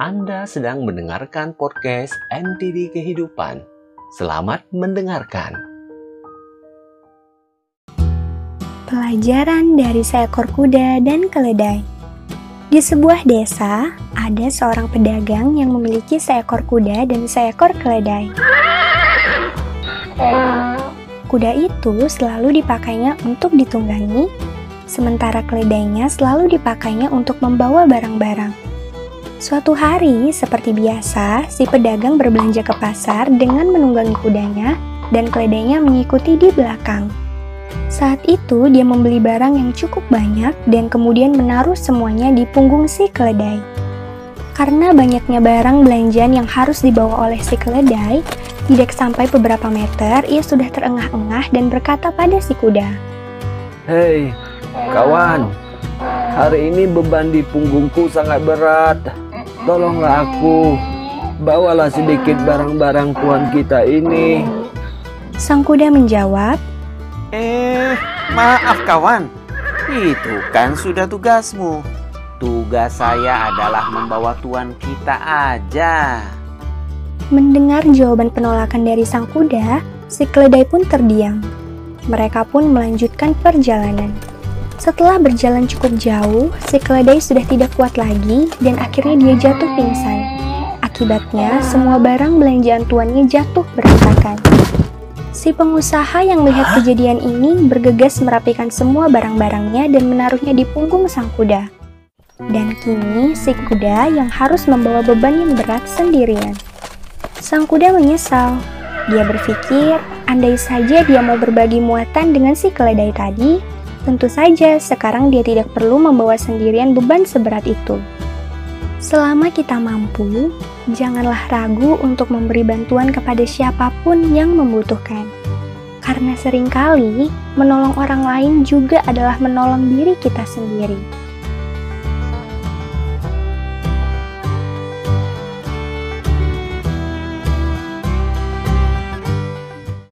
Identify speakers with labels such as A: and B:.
A: Anda sedang mendengarkan podcast MTD Kehidupan. Selamat mendengarkan.
B: Pelajaran dari seekor kuda dan keledai. Di sebuah desa, ada seorang pedagang yang memiliki seekor kuda dan seekor keledai. Kuda itu selalu dipakainya untuk ditunggangi, sementara keledainya selalu dipakainya untuk membawa barang-barang. Suatu hari, seperti biasa, si pedagang berbelanja ke pasar dengan menunggangi kudanya dan keledainya mengikuti di belakang. Saat itu, dia membeli barang yang cukup banyak dan kemudian menaruh semuanya di punggung si keledai. Karena banyaknya barang belanjaan yang harus dibawa oleh si keledai, tidak sampai beberapa meter, ia sudah terengah-engah dan berkata pada si kuda,
C: Hei, kawan, hari ini beban di punggungku sangat berat. Tolonglah aku, bawalah sedikit barang-barang tuan kita ini.
B: Sang kuda menjawab,
D: Eh, maaf kawan. Itu kan sudah tugasmu. Tugas saya adalah membawa tuan kita aja.
B: Mendengar jawaban penolakan dari sang kuda, si keledai pun terdiam. Mereka pun melanjutkan perjalanan. Setelah berjalan cukup jauh, si keledai sudah tidak kuat lagi dan akhirnya dia jatuh pingsan. Akibatnya, semua barang belanjaan tuannya jatuh berantakan. Si pengusaha yang melihat kejadian ini bergegas merapikan semua barang-barangnya dan menaruhnya di punggung sang kuda. Dan kini si kuda yang harus membawa beban yang berat sendirian. Sang kuda menyesal. Dia berpikir, andai saja dia mau berbagi muatan dengan si keledai tadi, tentu saja sekarang dia tidak perlu membawa sendirian beban seberat itu. Selama kita mampu, janganlah ragu untuk memberi bantuan kepada siapa pun yang membutuhkan. Karena sering kali menolong orang lain juga adalah menolong diri kita sendiri.